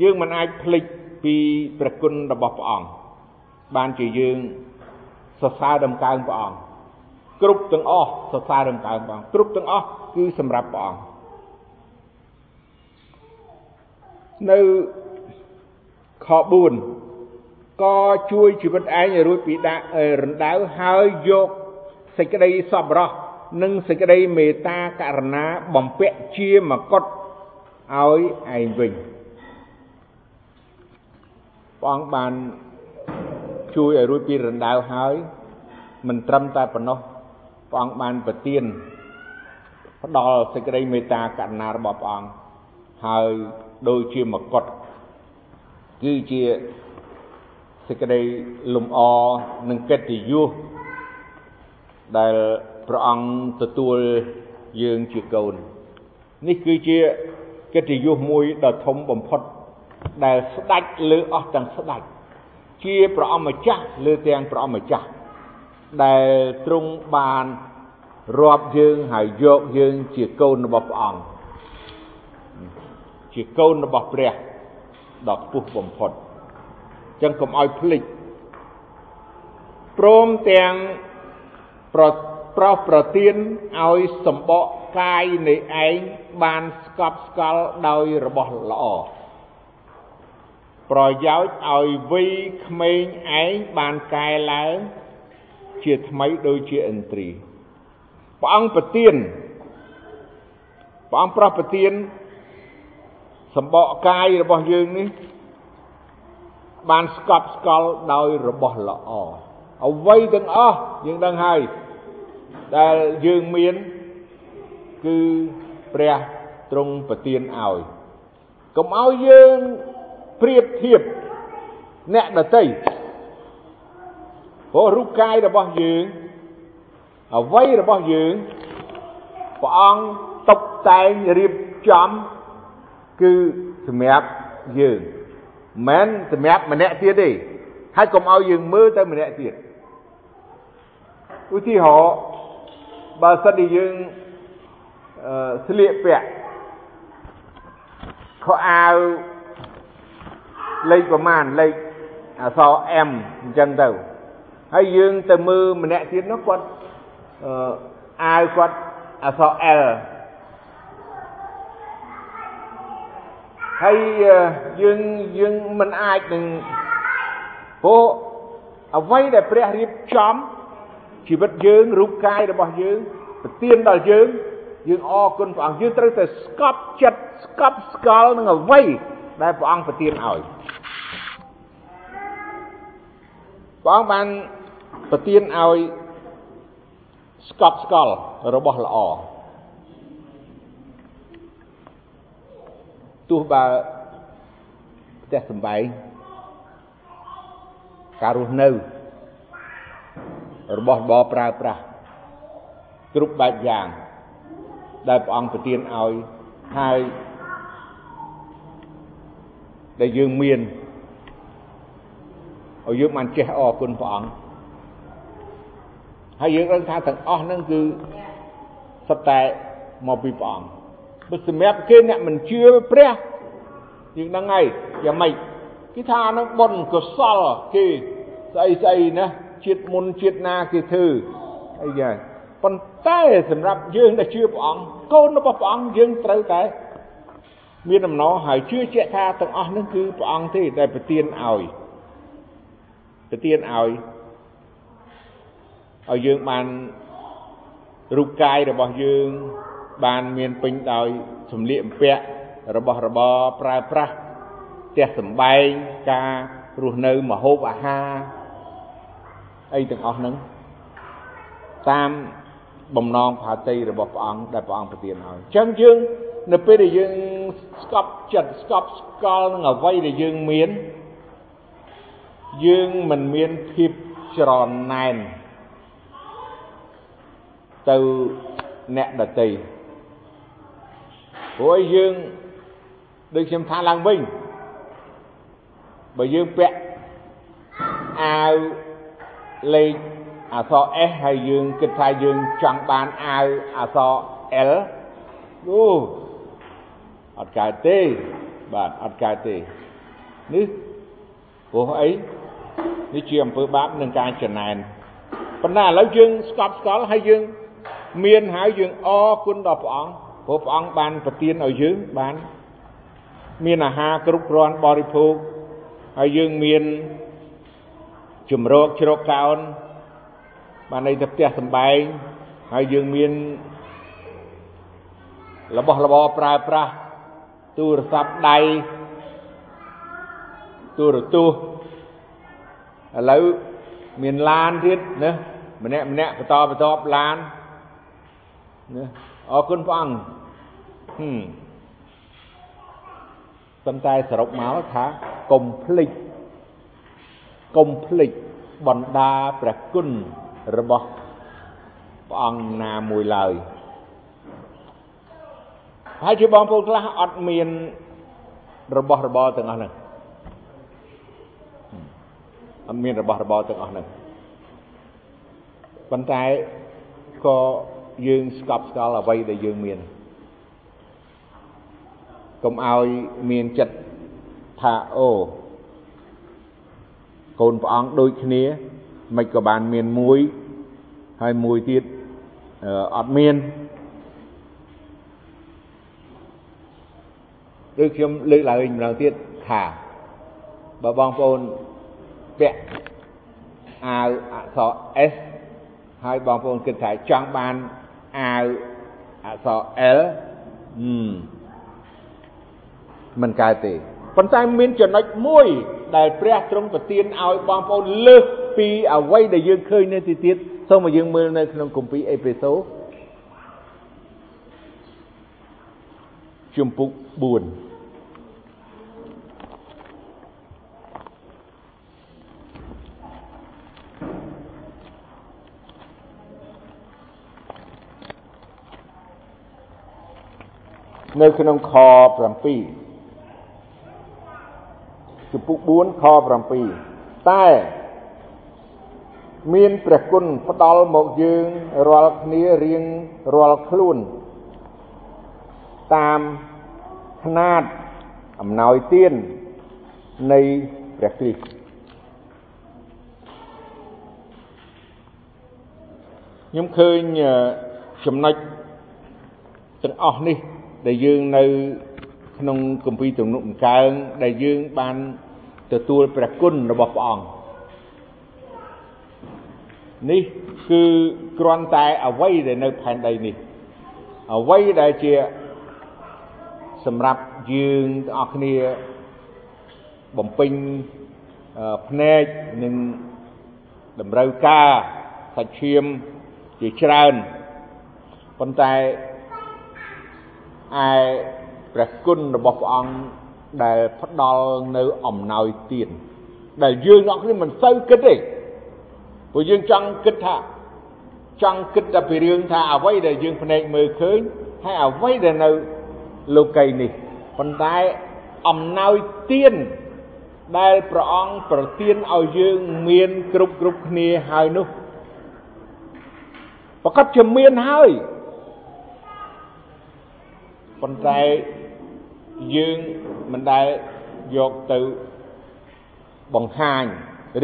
យើងមិនអាចភ្លេចពីព្រះគុណរបស់ព្រះអង្គ បានជាយើងសរសើរដំកើងព្រះអង្គគ្រប់ទាំងអស់សរសើរដំកើងព្រះអង្គគ្រប់ទាំងអស់គឺសម្រាប់ព្រះអង្គនៅខ4ក៏ជួយជីវិតឯងឲ្យរួចពីដាក់រណ្ដៅហើយយកសេចក្តីសប្បុរសនិងសេចក្តីមេត្តាករុណាបំពាក់ជាមកុដឲ្យឯងវិញព្រះអង្គបាន ជួយឲ្យរួចពីរណ្ដៅហើយមិនត្រឹមតែប៉ុណ្ណោះព្រះអង្គបានប្រទានផ្ដល់សេចក្តីមេត្តាករុណារបស់ព្រះអង្គហើយដូចជាមកុដគឺជាសេចក្តីលំអនិងកិត្តិយសដែលព្រះអង្គទទួលយើងជាកូននេះគឺជាកិត្តិយសមួយដ៏ធំបំផុតដែលស្ដេចលើអស់ទាំងស្ដេច ជាព្រះអម្ចាស់លើទាំងព្រះអម្ចាស់ដែលទ្រង់បានរាប់យើងហើយយកយើងជាកូនរបស់ព្រះអង្គជាកូនរបស់ព្រះដ៏ខ្ពស់បំផុតចឹងកុំឲ្យភ្លេចព្រមទាំងប្រប្រោសប្រទៀនឲ្យសម្បកកាយនៃឯងបានស្កប់ស្កល់ដោយរបស់ល្អ ប្រយោជន៍ឲ្យវ័យក្មេងឯងបានកែឡើងជាថ្មីដូចជាឥន្ទ្រីព្រះអង្គប្រទៀនព្រះអង្គប្រោះប្រទៀនសម្បកកាយរបស់យើងនេះបានស្កប់ស្កល់ដោយរបស់ល្អអ្វីទាំងអស់យើងដឹងហើយដែលយើងមានគឺព្រះទ្រង់ប្រទានឲ្យកុំឲ្យយើង ប្រៀបធៀបអ្នកដតីព្រោះរូបកាយរបស់យើងអ្វីរបស់យើងព្រះអង្គតុបតែងរៀបចំគឺសម្រាប់យើងមិនសម្រាប់ម្នាក់ទៀតទេហើយកុំឲ្យយើងមើលទៅម្នាក់ទៀតឧទាហរណ៍បើសិនជាយើងអឺស្លៀកពាក់ខោអាវ លេខប្រមាណលេខអក្សរ M អញ្ចឹងទៅហើយយើងទៅមើលម្នាក់ទៀតនោះគាត់អឺអាវគាត់អក្សរ L ហើយយើងយើងមិនអាចនឹងព្រោះអ្វីដែលព្រះរៀបចំជីវិតយើងរូបកាយរបស់យើងប្រទានដល់យើងយើងអរគុណព្រះអង្គយើងត្រូវតែស្កប់ចិត្តស្កប់ស្កល់នឹងអ្វី ដែលព្រះអង្គប្រទានឲ្យព្រះអង្គបានប្រទានឲ្យស្កប់ស្កល់របស់ល្អទោះបើផ្ទះសំបែងការរស់នៅ របស់របរប្រើប្រាស់គ្រប់បែបយ៉ាង ដែលព្រះអង្គប្រទានឲ្យហើយ ដែលយើងមានឲ្យយើងបានចេះអរគុណព្រះអង្គហើយយើងដឹងថាទាំងអស់ហ្នឹងគឺសុទ្ធតែមកពីព្រះអង្គបើសម្រាប់គេអ្នកមិនជឿព្រះយើងដឹងហើយយ៉ាងម៉េចគេថាអានឹងបុណ្យកុសលគេស្អីស្អីណាជាតិមុនជាតិណាគេធ្វើអីយ៉ាងប៉ុន្តែសម្រាប់យើងដែលជឿព្រះអង្គកូនរបស់ព្រះអង្គយើងត្រូវតែ មានដំណរហើយជឿជាក់ថាទាំងអស់នឹងគឺព្រះអង្គទេដែលប្រទានឲ្យប្រទានឲ្យឲ្យយើងបានរូបកាយរបស់យើងបានមានពេញដោយសម្លៀកបំពាក់របស់របរប្រើប្រាស់ផ្ទះសម្បែងការរស់នៅមហូបអាហារអីទាំងអស់ហ្នឹងតាមបំណងផាតីរបស់ព្រះអង្គដែលព្រះអង្គប្រទានឲ្យអញ្ចឹងយើង នៅពេលដែលយើងស្កប់ចិត្តស្កប់ស្កល់នឹងអ្វីដែលយើងមានយើងមិនមានភាពច្រណែនទៅអ្នកដតីព្រោះឲ្យយើងដូចខ្ញុំថាឡើងវិញបើយើងពាក់អាវលេខអក្សរ S ហើយយើងគិតថាយើងចង់បានអាវអក្សរ L អូ អត់កើតទេបាទអត់កើតទេនេះព្រោះអីនេះជាអំពើបាបនឹងការចំណែនប៉ុន្តែឥឡូវយើងស្កប់ស្កល់ហើយយើងមានហើយយើងអរគុណដល់ព្រះអង្គព្រោះព្រះអង្គបានប្រទានឲ្យយើងបានមានអាហារគ្រប់គ្រាន់បរិភោគហើយយើងមានជំរកជ្រកកោនបានន័យថាផ្ទះសម្បែងហើយយើងមានរបស់របរប្រើប្រាស់ ទូរស័ព្ទដៃទូរទស្សន៍ឥឡូវមានឡានទៀតណាម្នាក់ម្នាក់បន្តបន្តឡានណាអរគុណព្រះអង្គហឹមប៉ុន្តែសរុបមកថាកុំភ្លេចកុំភ្លេចបណ្ដាព្រះគុណរបស់ព្រះអង្គណាមួយឡើយ ហើយជាបងប្អូនខ្លះអត់មានរបស់របរទាំងអស់ហ្នឹងអត់មានរបស់របរទាំងអស់ហ្នឹងប៉ុន្តែក៏យើងស្កប់ស្កល់អ្វីដែលយើងមានកុំឲ្យមានចិត្តថាអូកូនព្រះអង្គដូចគ្នាមិនក៏បានមានមួយហើយមួយទៀតអត់មាន ដូចខ្ញុំលើកឡើងវិញម្ដងទៀតថាបើបងប្អូនពាក់អាវអក្សរ S ហើយបងប្អូនគិតថាចង់បានអាវអក្សរ L ហឹមមិនកើតទេប៉ុន្តែមានចំណុចមួយ ដែលព្រះទ្រង់ប្រទានឲ្យបងប្អូនលើសពីអ្វីដែលយើងឃើញនៅទីទៀតសូមឲ្យយើងមើលនៅក្នុងគម្ពីរអេពេសូជំពូក4 នៅក្នុងខ7ជំពូក4ខ7តែមានព្រះគុណផ្ដល់មកយើងរាល់គ្នារៀងរាល់ខ្លួន តាមຂ្នាតអំណោយទាននៃព្រះគ្រីស្ទខ្ញុំឃើញចំណុចទាំងអស់នេះ ដែលយើងនៅក្នុងគម្ពីរទំនុកបង្កើងដែលយើងបានទទួលព្រះគុណរបស់ព្រះអង្គនេះគឺគ្រាន់តែអ្វីដែលនៅផែនដីនេះអ្វីដែលជាសម្រាប់យើងទាំងអស់គ្នាបំពេញភ្នែកនិងតម្រូវការសាច់ឈាមជាច្រើនប៉ុន្តែ ឯព្រះគុណរបស់ព្រះអង្គដែលផ្ដល់នៅអំណោយទានដែលយើងអ្នកគ្នាមិនសូវគិតទេព្រោះយើងចង់គិតថាចង់គិតតែពីរឿងថាអ្វីដែលយើងភ្នែកមើលឃើញហើយអ្វីដែលនៅលោកីនេះប៉ុន្តែអំណោយទានដែលព្រះអង្គប្រទានឲ្យយើងមានគ្រប់គ្រប់គ្នាហើយនោះប្រកាសជាមានហើយ ប៉ុន្តែយើងមិនដែលយកទៅបង្ហាញ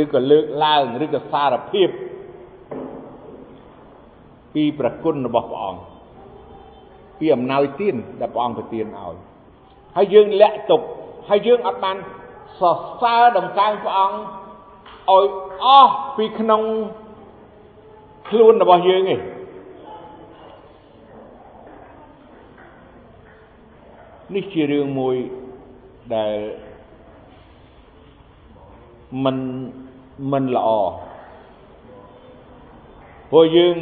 ឬក៏លើកឡើងឬក៏សារភាពពីប្រគុណរបស់ព្រះអង្គពីអំណោយទានដែលព្រះអង្គប្រទានឲ្យហើយយើងលាក់ទុកហើយយើងអត់បានសរសើរដំកើងព្រះអង្គឲ្យអស់ពីក្នុងខ្លួនរបស់យើងឯង នេះជារឿងមួយដែលមិនមិនល្អព្រោះយើង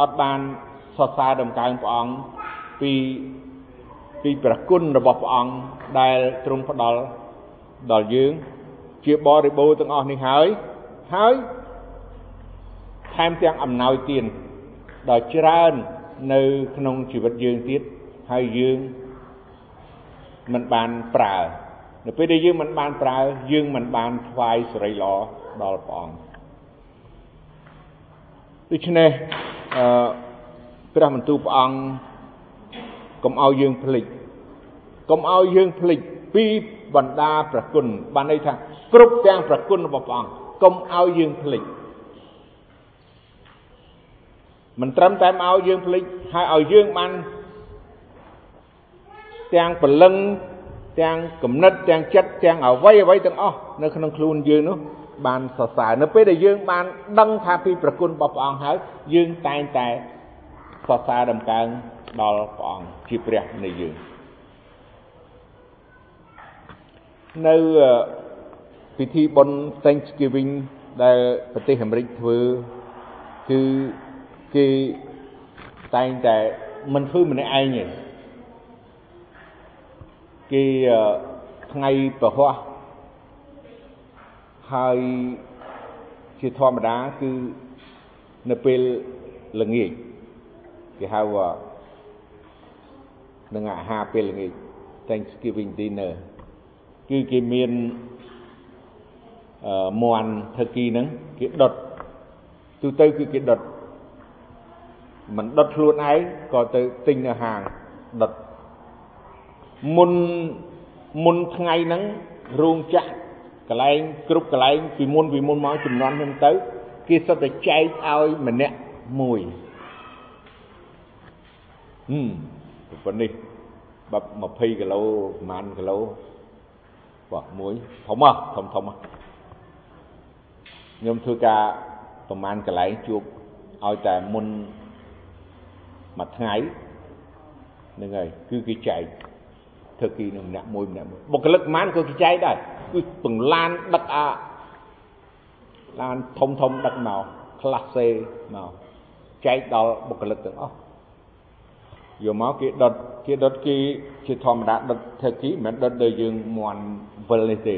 អត់បានសរសើរដំកើងព្រះអង្គពីពីព្រះគុណរបស់ព្រះអង្គដែលទ្រង់ផ្ដល់ដល់យើង ជាបរិបូរទាំងអស់នេះហើយហើយថែមទាំងអំណោយទានដ៏ច្រើននៅក្នុងជីវិតយើងទៀតហើយយើង មិនបានប្រើនៅពេលដែលយើងមិនបានប្រើយើងមិនបានថ្វាយសេរីល្អដល់ព្រះអង្គដូច្នេះអឺព្រះបន្ទូលព្រះអង្គកុំឲ្យយើងភ្លេចកុំឲ្យយើងភ្លេចពីបណ្ដាប្រគុណបានន័យថាគ្រប់ទាំងប្រគុណរបស់ព្រះអង្គកុំឲ្យយើងភ្លេចមិនត្រឹមតែមកឲ្យយើងភ្លេចហើយឲ្យយើងបាន ទាំងពលឹងទាំងគំនិតទាំងចិត្តទាំងអវ័យអវ័យទាំងអស់នៅក្នុងខ្លួនយើងនោះបានសរសើរនៅពេលដែលយើងបានដឹងថាពីប្រគុណរបស់ព្រះអង្គហើយយើងតែងតែសរសើរដំកើងដល់ព្រះអង្គជាព្រះនៃយើងនៅពិធីបុណ្យ Thanksgiving ដែលប្រទេសអាមេរិកធ្វើគឺគេតែងតែមិនធ្វើម្នាក់ឯងទេ គេថ្ងៃប្រហោះហើយជាធម្មតាគឺនៅពេលល្ងាចគេហៅនឹងអាហារពេលល្ងាច Thanksgiving dinner គឺគេមានអឺមន់ថឺគីហ្នឹងគេដុតទូទៅគឺគេដុតមិនដុតខ្លួនឯងក៏ទៅទិញនៅហាងដុត មុនមុនថ្ងៃហ្នឹងរោងចក្រកន្លែងគ្រប់កន្លែងពីមុនពីមុនមកចំនួនខ្ញុំទៅគេសុទ្ធតែចែកឲ្យម្នាក់មួយហឹមប៉ុណ្នេះបាប់20គីឡូប្រហែលគីឡូបាទមួយធំហ៎ធំធំហ៎ខ្ញុំធ្វើការប្រហែលកន្លែងជួបឲ្យតែមុនមួយថ្ងៃហ្នឹងហើយគឺគេចែក ធ្វើគីនឹងម្នាក់មួយម្នាក់មួយបុគ្គលិកប៉ុន្មានក៏គេចែកដែរគឺពង្លានដឹកអាឡានធំធំដឹកមកក្លាសេមកចែកដល់បុគ្គលិកទាំងអស់យកមកគេដុតគេដុតគេជាធម្មតាដុតធ្វើគីមិនដុតដូចយើងមន់វិលនេះទេ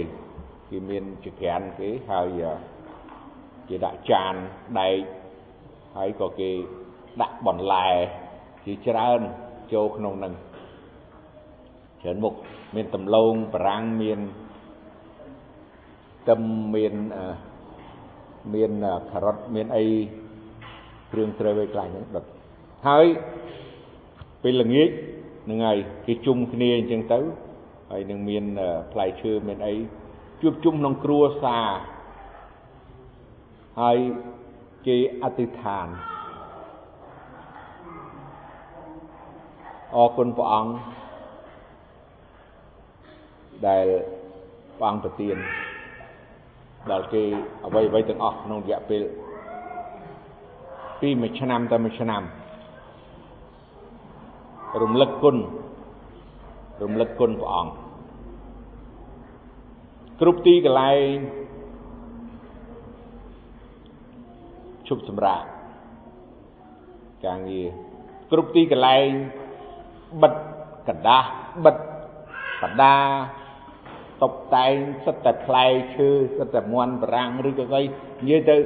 គេមានចក្រានគេហើយគេដាក់ចានដែកហើយក៏គេដាក់បន្លែជាច្រើនចូលក្នុងនឹង ច្រើនមុខមានដំឡូងបារាំងមានទឹមមានមានការ៉ុតមានអីគ្រឿងត្រូវឯខ្លះហ្នឹងដុតហើយពេលល្ងាចហ្នឹងហើយគេជុំគ្នាអញ្ចឹងទៅហើយនឹងមានផ្លែឈើមានអីជួបជុំក្នុងគ្រួសារហើយគេអធិដ្ឋានអរគុណព្រះអង្គ ដែលព្រះអង្គប្រទានដល់គេអ្វីអ្វីទាំងអស់ក្នុងរយៈពេលពីមួយឆ្នាំទៅមួយឆ្នាំរំលឹកគុណរំលឹកគុណព្រះអង្គគ្រប់ទីកន្លែងជប់សម្រាប់ការងារគ្រប់ទីកន្លែងបិទកដាស់បិទបដា តុបតែងសិតតែផ្លែឈើសិតតែមន់បារាំងឬក៏អីនិយាយទៅ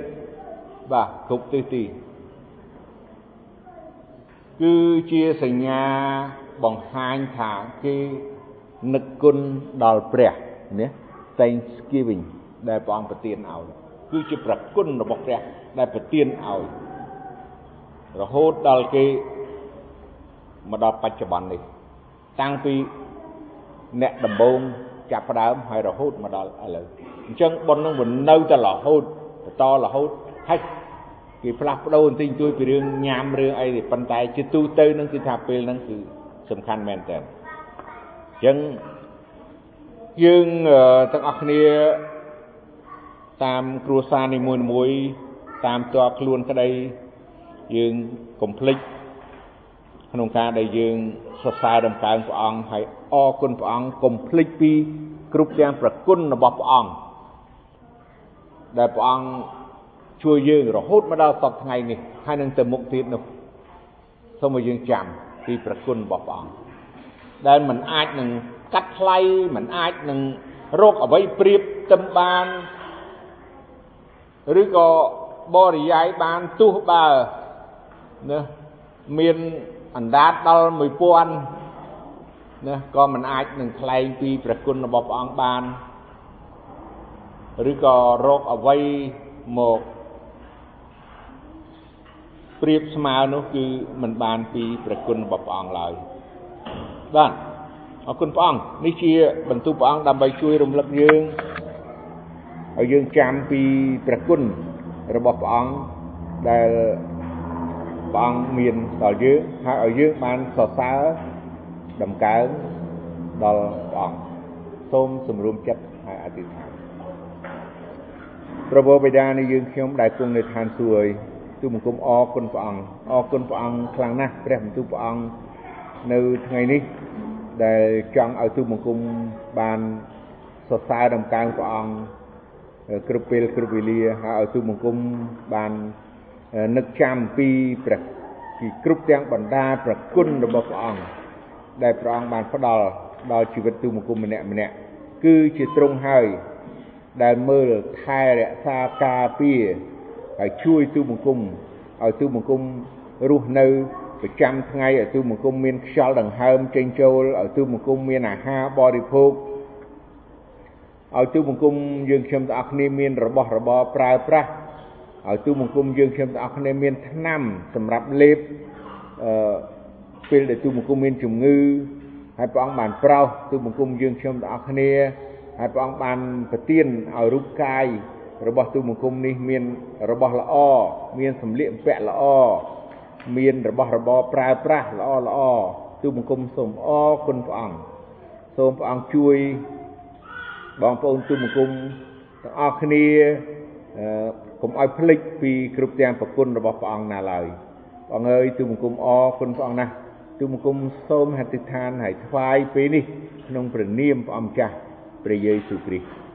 បាទគ្រប់ទិសទីគឺជាសញ្ញាបង្ហាញថាគេនឹកគុណដល់ព្រះណា Thanksgiving ដែលព្រះអង្គប្រទានឲ្យគឺជាប្រគុណរបស់ព្រះដែលប្រទានឲ្យរហូតដល់គេមកដល់បច្ចុប្បន្ននេះ តាំងពីអ្នកដំបូង ចាប់ផ្ដើមហើយរហូតមកដល់ឥឡូវអញ្ចឹងប៉ុននឹងវានៅតែរហូតបន្តរហូតហើយគេផ្លាស់ប្ដូរបន្តិចបន្តួចពីរឿងញ៉ាំរឿងអីទេប៉ុន្តែជាទូទៅនឹងគឺថាពេលហ្នឹងគឺសំខាន់មែនតើអញ្ចឹងយើងទាំងអស់គ្នាតាមគ្រួសារនីមួយៗតាមតើខ្លួនក្តីយើងកុំភ្លេច ក្នុងការដែលយើងសរសើរដំកើងព្រះអង្គហើយអរគុណព្រះអង្គកុំភ្លេចពីគ្រប់ទាំងប្រគុណរបស់ព្រះអង្គដែលព្រះអង្គជួយយើងរហូតមកដល់សពថ្ងៃនេះហើយនឹងទៅមុខទៀតនោះសូមឲ្យយើងចាំពីប្រគុណរបស់ព្រះអង្គដែលមិនអាចនឹងកាត់ថ្លៃមិនអាចនឹងរកអ្វីប្រៀបទៅបានឬក៏បរិយាយបានទោះបើណាមាន អណ្ដាតដល់1000ណាក៏មិនអាចនឹងថ្លែងពីព្រះគុណរបស់ព្រះអង្គបានឬក៏រកអ្វីមកប្រៀបស្មើនោះគឺមិនបានពីព្រះគុណរបស់ព្រះអង្គឡើយបាទអរគុណព្រះអង្គនេះជាបន្ទូលព្រះអង្គដើម្បីជួយរំលឹកយើងឲ្យយើងចាំពីព្រះគុណរបស់ព្រះអង្គដែល ព្រះអង្គមានដល់យើងហើយឲ្យយើងបានសរសើរដំកើងដល់ព្រះអង្គសូមសម្រួមចិត្តហើយអធិដ្ឋានព្រះបិតានៃយើងខ្ញុំដែលគង់នៅឋានសួគ៌ទូបង្គំអរគុណព្រះអង្គអរគុណព្រះអង្គខ្លាំងណាស់ព្រះបន្ទូលព្រះអង្គនៅថ្ងៃនេះដែលចង់ឲ្យទូបង្គំបានសរសើរដំកើងព្រះអង្គគ្រប់ពេលគ្រប់វេលាហើយឲ្យទូបង្គំបាន នឹកចាំពីព្រះពីគ្រប់ទាំងបណ្ដាប្រគុណរបស់ព្រះអង្គដែលព្រះអង្គបានផ្ដល់ដល់ជីវិតទូបង្គំម្នាក់ម្នាក់គឺជាទ្រង់ហើយដែលមើលថែរក្សាការពារហើយជួយទូបង្គំឲ្យទូបង្គំរស់នៅប្រចាំថ្ងៃឲ្យទូបង្គំមានខ្យល់ដង្ហើមចេញចូលឲ្យទូបង្គំមានអាហារបរិភោគឲ្យទូបង្គំយើងខ្ញុំទាំងអស់គ្នាមានរបស់របរប្រើប្រាស់ ឲ្យទូបង្គំយើងខ្ញុំទាំងអស់គ្នាមានថ្នាំសម្រាប់លេបអឺពេលដែលទូបង្គំមានជំងឺហើយព្រះអង្គបានប្រោសទូបង្គំយើងខ្ញុំទាំងអស់គ្នាហើយព្រះអង្គបានប្រទានឲ្យរូបកាយរបស់ទូបង្គំនេះមានរបស់ល្អមានសម្លៀកបំពាក់ល្អមានរបស់របរប្រើប្រាស់ល្អល្អទូបង្គំសូមអរគុណព្រះអង្គសូមព្រះអង្គជួយបងប្អូនទូបង្គំទាំងអស់គ្នា កុំឲ្យភ្លេចពីគ្រប់ទាំងប្រគុណរបស់ព្រះអង្គណាឡើយព្រះអង្គអើយទូបង្គំអរគុណព្រះអង្គណាស់ទូបង្គំសូមហត្ថិដ្ឋានឲ្យថ្វាយពេលនេះក្នុងព្រះនាមព្រះអង្គម្ចាស់ព្រះយេស៊ូវគ្រីស្ទ